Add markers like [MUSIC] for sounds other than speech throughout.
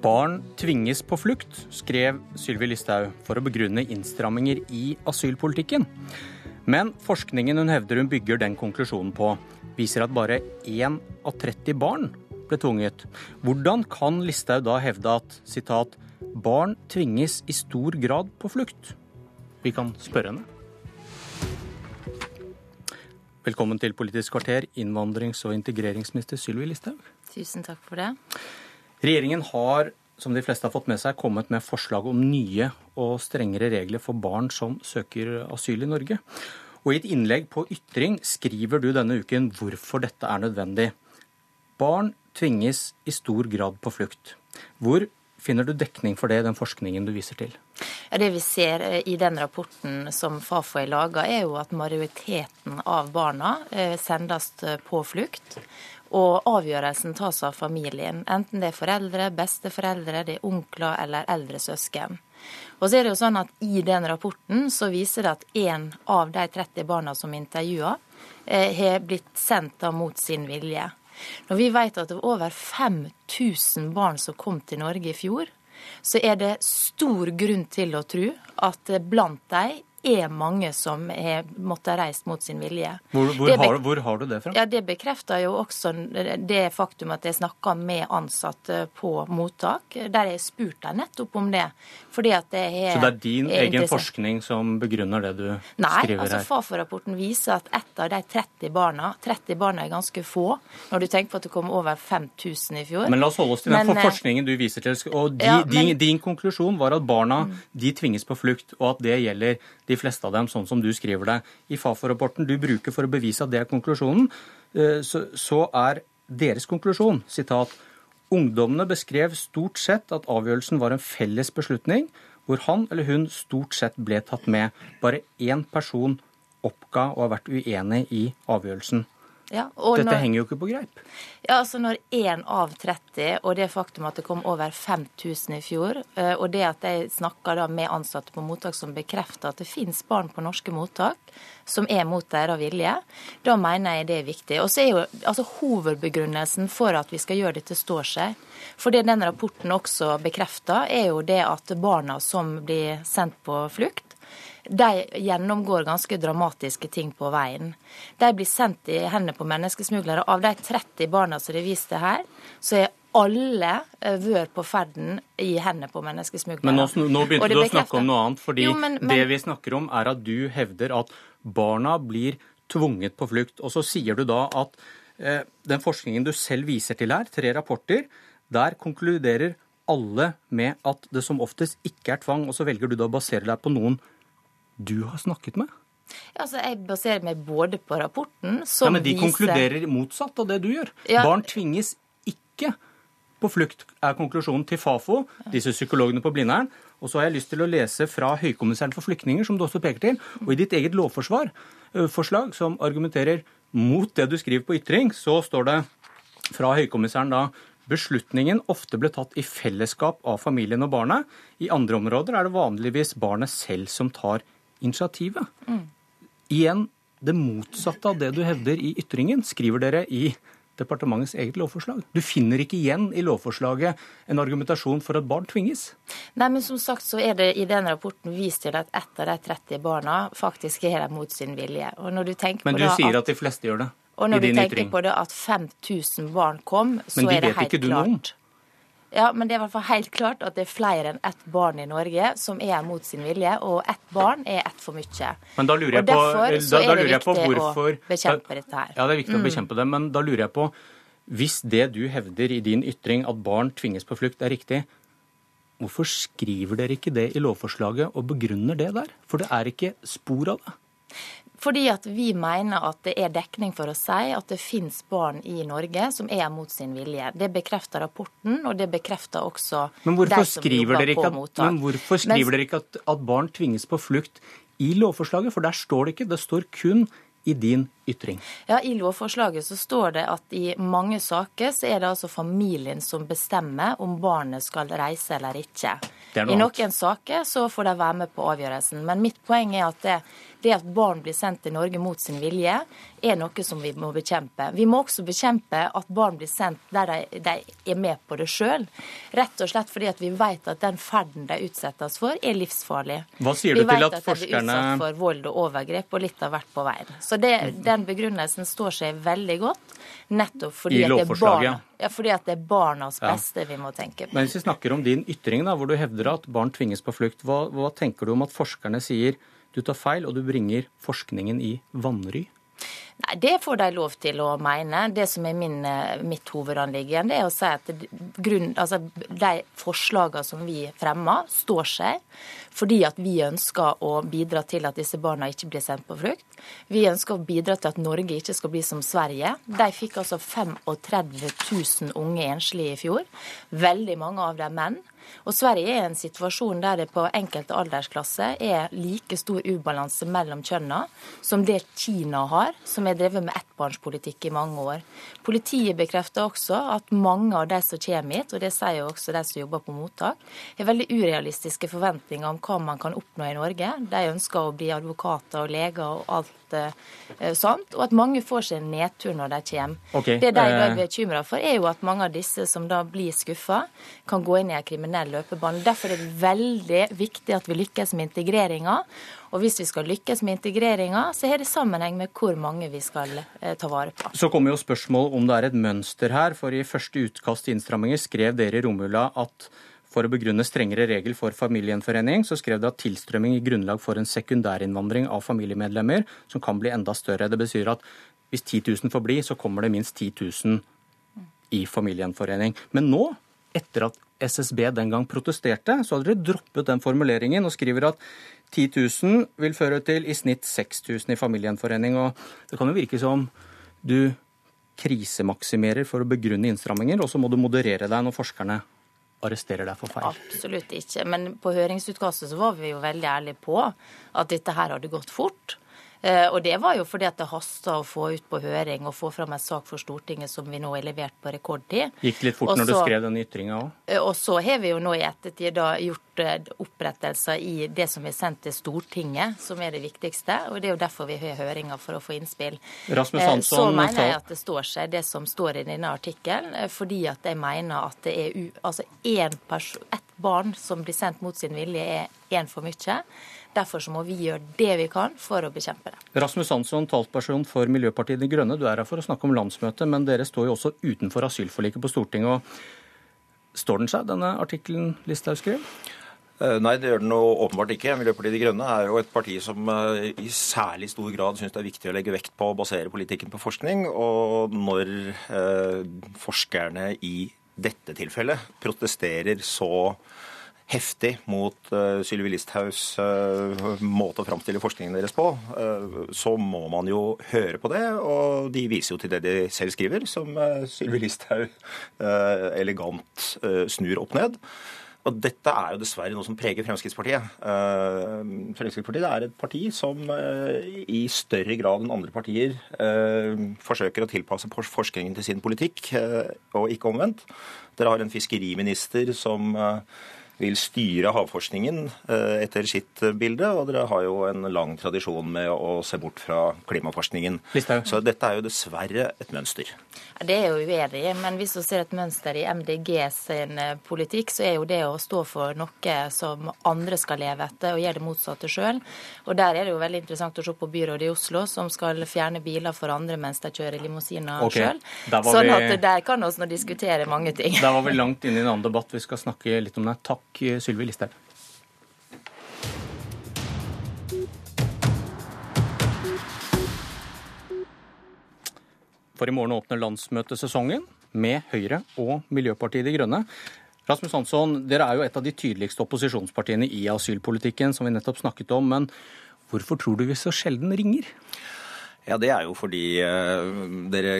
Barn tvinges på flukt, skrev Sylvi Listhaug for å begrunne innstramminger i asylpolitikken. Men forskningen hun hevder hun bygger den konklusjonen på, viser at bare én av 30 barn ble tvunget. Hvordan kan Listhaug da hevde at citat, barn tvinges i stor grad på flukt? Vi kan spørre henne. Velkommen til Politisk kvarter, innvandrings- og integreringsminister Sylvi Listhaug. Tusen takk for det. Regjeringen har, som de fleste har fått med seg, kommet med forslag om nye og strengere regler for barn som søker asyl i Norge. Og I et innlegg på Ytring skriver du denne uken hvorfor dette er nødvendig. Barn tvinges i stor grad på flukt. Hvor finner du dekning for det i den forskningen du viser til? Ja, det vi ser eh, i den rapporten som Fafo har laga, er jo at majoriteten av barna eh, sendes på flukt. Og avgjørelsen tas av familien, enten det er foreldre, besteforeldre, det er onkler eller eldre søsken. Og så er det jo sånn at I den rapporten så viser det at én av de 30 barna som er intervjua, eh, har blitt sendt da mot sin vilje. Når vi vet at det var over 5000 barn som kom til Norge i fjor, så er det stor grunn til å tro at blant dem er mange som har måttet reist mot sin vilje. Hvor, hvor, har, hvor, har, du det fra? Ja, Det bekrefter jo også det faktum at jeg snakker med ansatte på mottak, der jeg spurte dem nettopp om det. Fordi at det er, Så det er din er egen forskning som begrunner det du Nei, skriver altså her? Fafo-rapporten viser at ett av de 30 barna 30 barna er ganske få, når du tenker på at det kom over 5000 i fjor. Men la oss holde oss til den Men, eh, forskningen du viser til. Og de, Ja, men- din, din konklusjon var at barna de tvinges på flukt, og at det gjelder de fleste av dem, sånn som du skriver det. I Fafo-rapporten du bruker for å bevise at det er konklusjonen, eh, så, er deres konklusjon sitat Ungdommene beskrev stort sett at avgjørelsen var en felles beslutning, hvor han eller hun stort sett ble tatt med. Bare én person oppga å ha vært uenig i avgjørelsen. Ja, Dette når- henger jo ikke på greip. Ja, altså Når én av 30, og det faktum at det kom over 5000 i fjor, eh, og det at jeg snakker da med ansatte på mottak som bekrefter at det finnes barn på norske mottak som er mot deres vilje, da mener jeg det er viktig. Og så er jo altså Hovedbegrunnelsen for at vi skal gjøre dette, står seg. For det den rapporten også bekrefter, er jo det at barna som blir sendt på flukt, de gjennomgår ganske dramatiske ting på veien. De blir sendt i hendene på menneskesmuglere. Av de 30 barna som det er vist til her, så er alle vør vært på ferden i hendene på menneskesmuglere. Men nå, nå begynte du å snakke om noe annet. fordi Jo, men- men- det vi snakker om, er at du hevder at barna blir tvunget på flukt. Og så sier du da at eh, den forskningen du selv viser til her, tre rapporter, der konkluderer alle med at det som oftest ikke er tvang, og så velger du da å basere deg på noen du har snakket med? Ja, altså, jeg baserer meg både på rapporten, som Ja, Men de viser konkluderer motsatt av det du gjør. Ja. Barn tvinges ikke på flukt, er konklusjonen til Fafo, disse psykologene på Blindern. Og så har jeg lyst til å lese fra Høykommissæren for flyktninger, som du også peker til. Og i ditt eget lovforslag, forslag som argumenterer mot det du skriver på ytring, så står det fra Høykommissæren da Beslutningen ofte ble tatt i fellesskap av familien og barnet. I andre områder er det vanligvis barnet selv som tar initiativet. Igjen det motsatte av det du hevder i ytringen, skriver dere i departementets eget lovforslag. Du finner ikke igjen i lovforslaget en argumentasjon for at barn tvinges. Nei, men som sagt så er det i den rapporten vist til at ett av de 30 barna faktisk er der mot sin vilje. Og når du tenker Men på du da sier at de fleste gjør det Og når du tenker ytring. på det at 5000 barn kom, så Men de er det vet helt ikke du noe om. Ja, men det er i hvert fall helt klart at det er flere enn ett barn i Norge som er mot sin vilje, og ett barn er ett for mye. Men da lurer jeg og på, derfor da, så da er det lurer jeg på hvorfor å bekjempe dette her. Ja, det er viktig Mm. å bekjempe det, men da lurer jeg på Hvis det du hevder i din ytring, at barn tvinges på flukt, er riktig, hvorfor skriver dere ikke det i lovforslaget og begrunner det der? For det er ikke spor av det. Fordi at vi mener at det er dekning for å si at det finnes barn i Norge som er mot sin vilje. Det bekrefter rapporten, og det bekrefter også Men de som jobber på at, mottak. men hvorfor skriver dere ikke at, at barn tvinges på flukt i lovforslaget? For der står det ikke. Det står kun i din ytring. Ja, I lovforslaget så står det at i mange saker så er det altså familien som bestemmer om barnet skal reise eller ikke. I noen saker så får de være med på avgjørelsen. Men mitt poeng er at det, det at barn blir sendt til Norge mot sin vilje, er noe som vi må bekjempe. Vi må også bekjempe at barn blir sendt der de, de er med på det sjøl. Rett og slett fordi at vi vet at den ferden de utsettes for, er livsfarlig. Hva sier du vi til at, at forskerne de blir utsatt for vold og overgrep, og litt av hvert på veien. Så det, den begrunnelsen står seg veldig godt. Nettopp fordi, at det, barna, ja, fordi at det er barnas beste ja. vi må tenke på. Men hvis vi snakker om din ytring, da, hvor du hevder at barn tvinges på flukt, hva, hva tenker du om at forskerne sier du tar feil, og du bringer forskningen i vanry? Nei, Det får de lov til å mene. Det som er min, eh, mitt hovedanliggende, er å si at grunn, altså, de forslagene som vi fremmer, står seg. Fordi at vi ønsker å bidra til at disse barna ikke blir sendt på flukt. Vi ønsker å bidra til at Norge ikke skal bli som Sverige. De fikk altså 35 000 unge enslige i fjor. Veldig mange av dem menn. Og Sverige er i en situasjon der det på enkelte aldersklasser er like stor ubalanse mellom kjønna som det Kina har, som har drevet med ettbarnspolitikk i mange år. Politiet bekrefter også at mange av de som kommer hit, og det sier jo også de som jobber på mottak, har veldig urealistiske forventninger om hva man kan oppnå i Norge. De ønsker å bli advokater og leger og alt eh, sånt, og at mange får seg en nedtur når de kommer. Okay. Det de er eh. bekymra for, er jo at mange av disse som da blir skuffa, kan gå inn i en kriminell løpebane. Derfor er det veldig viktig at vi lykkes med integreringa. Og hvis vi skal lykkes med integreringa, så har det sammenheng med hvor mange vi skal eh, ta vare på. Så kommer jo spørsmål om det er et mønster her, for i første utkast til innstramminger skrev dere i Romula at for å begrunne strengere regel for familiegjenforening, så skrev de at tilstrømming gir grunnlag for en sekundærinnvandring av familiemedlemmer som kan bli enda større. Det betyr at hvis 10 000 får bli, så kommer det minst 10 000 i familiegjenforening. Men nå, etter at SSB den gang protesterte, så hadde dere droppet den formuleringen og skriver at 10 000 vil føre til i snitt 6000 i familiegjenforening. Det kan jo virke som du krisemaksimerer for å begrunne innstramminger, og så må du moderere deg når forskerne arresterer deg for feil? Absolutt ikke. Men på høringsutkastet så var vi jo veldig ærlige på at dette her hadde gått fort. Eh, og det var jo fordi at det hasta å få ut på høring og få fram en sak for Stortinget som vi nå har levert på rekordtid. Gikk litt fort Også, når du skrev den ytringa òg? Eh, og så har vi jo nå i ettertid da gjort eh, opprettelser i det som er sendt til Stortinget, som er det viktigste. Og det er jo derfor vi har høringer, for å få innspill. Rasmus Hansson, så mener jeg at det står seg, det som står i denne artikkelen, fordi at jeg mener at det er u, altså ett barn som blir sendt mot sin vilje, er én for mye. Derfor så må vi gjøre det vi kan for å bekjempe det. Rasmus Hansson, talsperson for Miljøpartiet De Grønne. Du er her for å snakke om landsmøtet, men dere står jo også utenfor asylforliket på Stortinget. og Står den seg, denne artikkelen Listhaug skrev? Eh, nei, det gjør den jo åpenbart ikke. Miljøpartiet De Grønne er jo et parti som eh, i særlig stor grad syns det er viktig å legge vekt på å basere politikken på forskning. Og når eh, forskerne i dette tilfellet protesterer så heftig mot uh, Sylvi Listhaugs uh, måte å framstille forskningen deres på, uh, så må man jo høre på det. Og de viser jo til det de selv skriver, som uh, Sylvi Listhaug elegant snur opp ned. Og dette er jo dessverre noe som preger Fremskrittspartiet. Fremskrittspartiet er et parti som i større grad enn andre partier forsøker å tilpasse forskningen til sin politikk, og ikke omvendt. Dere har en fiskeriminister som vil styre havforskningen eh, etter sitt bilde. Og dere har jo en lang tradisjon med å se bort fra klimaforskningen. Listhaug. Så dette er jo dessverre et mønster. Det er jo uenig i, men hvis du ser et mønster i MDG sin eh, politikk, så er jo det å stå for noe som andre skal leve etter, og gjøre det motsatte sjøl. Og der er det jo veldig interessant å se på byrådet i Oslo, som skal fjerne biler for andre mens de kjører limousiner okay. sjøl. Sånn at der kan vi diskutere mange ting. Der var vi langt inne i en annen debatt. Vi skal snakke litt om det. Takk Takk, Sylvi Listhaug. For i morgen åpner landsmøtesesongen med Høyre og Miljøpartiet De Grønne. Rasmus Hansson, dere er jo et av de tydeligste opposisjonspartiene i asylpolitikken, som vi nettopp snakket om. Men hvorfor tror du vi så sjelden ringer? Ja, Det er jo fordi uh, dere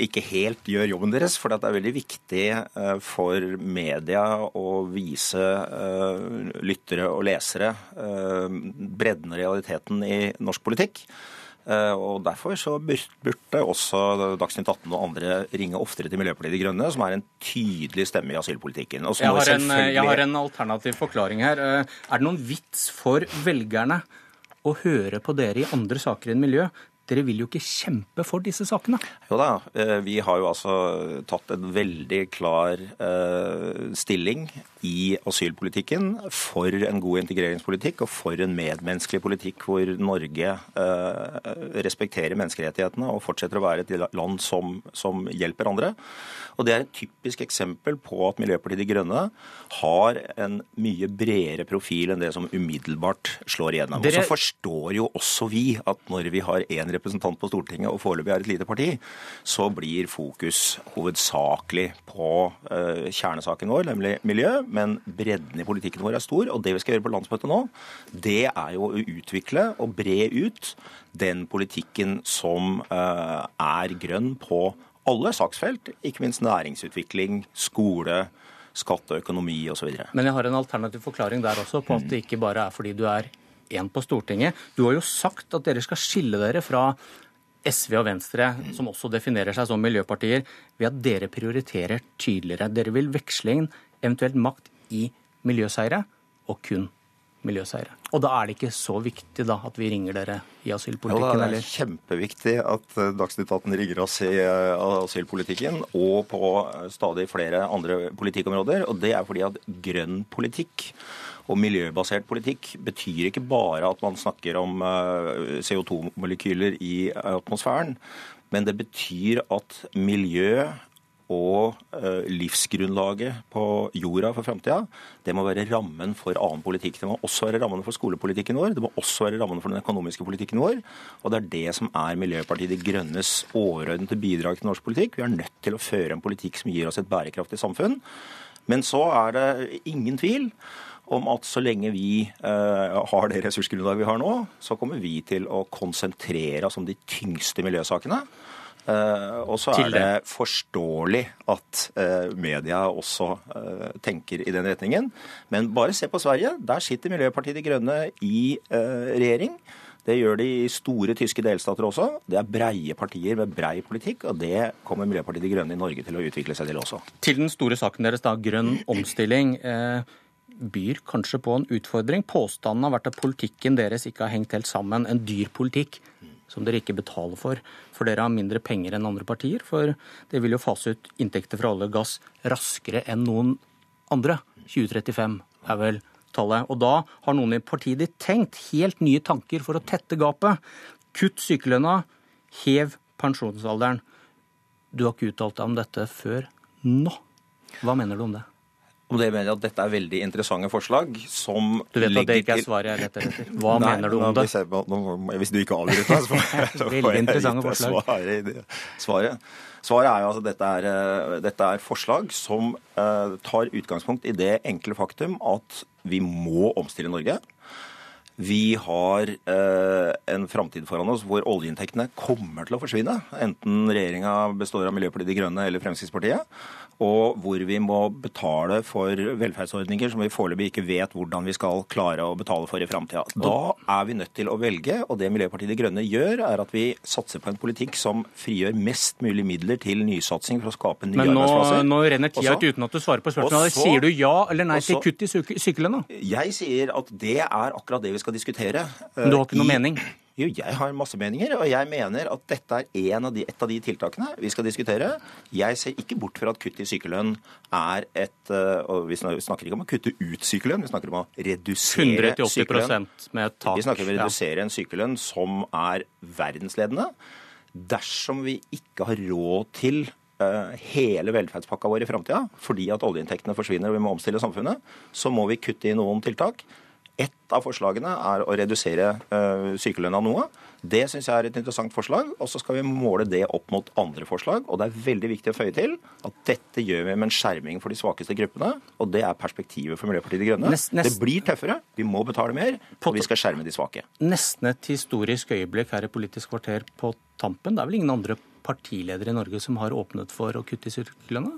ikke helt gjør jobben deres. For det er veldig viktig uh, for media å vise uh, lyttere og lesere bredden og realiteten i norsk politikk. Eh, og Derfor så burde også Dagsnytt 18 og andre ringe oftere til Miljøpartiet De Grønne, som er en tydelig stemme i asylpolitikken. Jeg har, en, jeg har en alternativ forklaring her. Er det noen vits for velgerne å høre på dere i andre saker enn miljø, dere vil jo ikke kjempe for disse sakene? Jo da, eh, vi har jo altså tatt en veldig klar eh, stilling i asylpolitikken for en god integreringspolitikk og for en medmenneskelig politikk hvor Norge eh, respekterer menneskerettighetene og fortsetter å være et land som, som hjelper andre. Og Det er et typisk eksempel på at Miljøpartiet De Grønne har en mye bredere profil enn det som umiddelbart slår igjennom. Dere... Og så forstår jo også vi at når vi har én representant på Stortinget og foreløpig er et lite parti, så blir fokus hovedsakelig på uh, kjernesaken vår, nemlig miljø. Men bredden i politikken vår er stor. Og det vi skal gjøre på landsmøtet nå, det er jo å utvikle og bre ut den politikken som uh, er grønn på alle saksfelt, ikke minst næringsutvikling, skole, skatt og økonomi osv. Men jeg har en alternativ forklaring der også, på at det ikke bare er fordi du er én på Stortinget. Du har jo sagt at dere skal skille dere fra SV og Venstre, som også definerer seg som miljøpartier, ved at dere prioriterer tydeligere. Dere vil veksle inn eventuelt makt i miljøseire og kun miljøseire. Og da er det ikke så viktig da at vi ringer dere i asylpolitikken? Ja, det er kjempeviktig at eh, Dagsnytt 18 ringer oss i eh, asylpolitikken og på eh, stadig flere andre politikkområder. Og det er fordi at grønn politikk og miljøbasert politikk betyr ikke bare at man snakker om CO2-molekyler i atmosfæren, men det betyr at miljø og eh, livsgrunnlaget på jorda for framtida, det må være rammen for annen politikk. Det må også være rammen for skolepolitikken vår, det må også være rammen for den økonomiske politikken vår. Og det er det som er Miljøpartiet De Grønnes overordnede bidrag til norsk politikk. Vi er nødt til å føre en politikk som gir oss et bærekraftig samfunn. Men så er det ingen tvil om at så lenge vi eh, har det ressursgrunnlaget vi har nå, så kommer vi til å konsentrere oss om de tyngste miljøsakene. Uh, og så er det forståelig at uh, media også uh, tenker i den retningen. Men bare se på Sverige. Der sitter Miljøpartiet De Grønne i regjering. Det gjør de i store tyske delstater også. Det er breie partier med brei politikk, og det kommer Miljøpartiet De Grønne i Norge til å utvikle seg til også. Til den store saken deres, da, grønn omstilling. byr kanskje på en utfordring. Påstanden har vært at politikken deres ikke har hengt helt sammen. En dyr politikk som dere ikke betaler for. For dere har mindre penger enn andre partier. For det vil jo fase ut inntekter fra olje og gass raskere enn noen andre. 2035 er vel tallet. Og da har noen i partiet ditt tenkt helt nye tanker for å tette gapet. Kutt sykelønna, hev pensjonsalderen. Du har ikke uttalt deg om dette før nå. Hva mener du om det? Om det mener jeg at dette er veldig interessante forslag som Du vet at det ikke er svaret jeg leter etter. Hva Nei, mener du om det? Hvis du ikke avbryter meg, så får jeg, [LAUGHS] så får jeg gitt svaret. svaret. Svaret er jo at dette er, eh, dette er forslag som uh, tar utgangspunkt i det enkle faktum at vi må omstille Norge. Vi har eh, en framtid foran oss hvor oljeinntektene kommer til å forsvinne. Enten regjeringa består av Miljøpartiet De Grønne eller Fremskrittspartiet og hvor vi må betale for velferdsordninger som vi foreløpig ikke vet hvordan vi skal klare å betale for i framtida. Da er vi nødt til å velge, og det Miljøpartiet De Grønne gjør, er at vi satser på en politikk som frigjør mest mulig midler til nysatsing for å skape nye Men nå, arbeidsplasser. Men nå renner tida ut uten at du svarer på spørsmålet. Så, sier du ja eller nei til kutt i sykelønna? Jeg sier at det er akkurat det vi skal diskutere. Men du har ikke noe mening? Jo, jeg har masse meninger, og jeg mener at dette er av de, et av de tiltakene vi skal diskutere. Jeg ser ikke bort fra at kutt i sykelønn er et eh, Og vi snakker ikke om å kutte ut sykelønn, vi snakker om å redusere sykelønn. Med tak. Vi snakker om å redusere en sykelønn som er verdensledende. Dersom vi ikke har råd til uh, hele velferdspakka vår i framtida fordi at oljeinntektene forsvinner og vi må omstille samfunnet, så må vi kutte i noen tiltak. Ett av forslagene er å redusere uh, sykelønna noe. Det syns jeg er et interessant forslag. Og så skal vi måle det opp mot andre forslag. Og det er veldig viktig å føye til at dette gjør vi med en skjerming for de svakeste gruppene. Og det er perspektivet for Miljøpartiet De Grønne. Nest, nest... Det blir tøffere, vi må betale mer, og vi skal skjerme de svake. Nesten et historisk øyeblikk her i Politisk kvarter på tampen. Det er vel ingen andre partiledere i Norge som har åpnet for å kutte i sykelønna?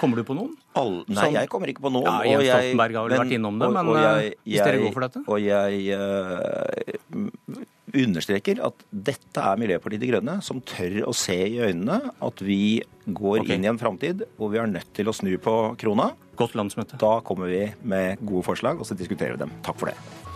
Kommer du på noen? All, nei, jeg kommer ikke på noen. Ja, Jens Stoltenberg har vel vært innom det, men og, og jeg, hvis dere går for dette? Og jeg, understreker at dette er Miljøpartiet De Grønne som tør å se i øynene at vi går okay. inn i en framtid hvor vi er nødt til å snu på krona. Godt landsmøte. Da kommer vi med gode forslag, og så diskuterer vi dem. Takk for det.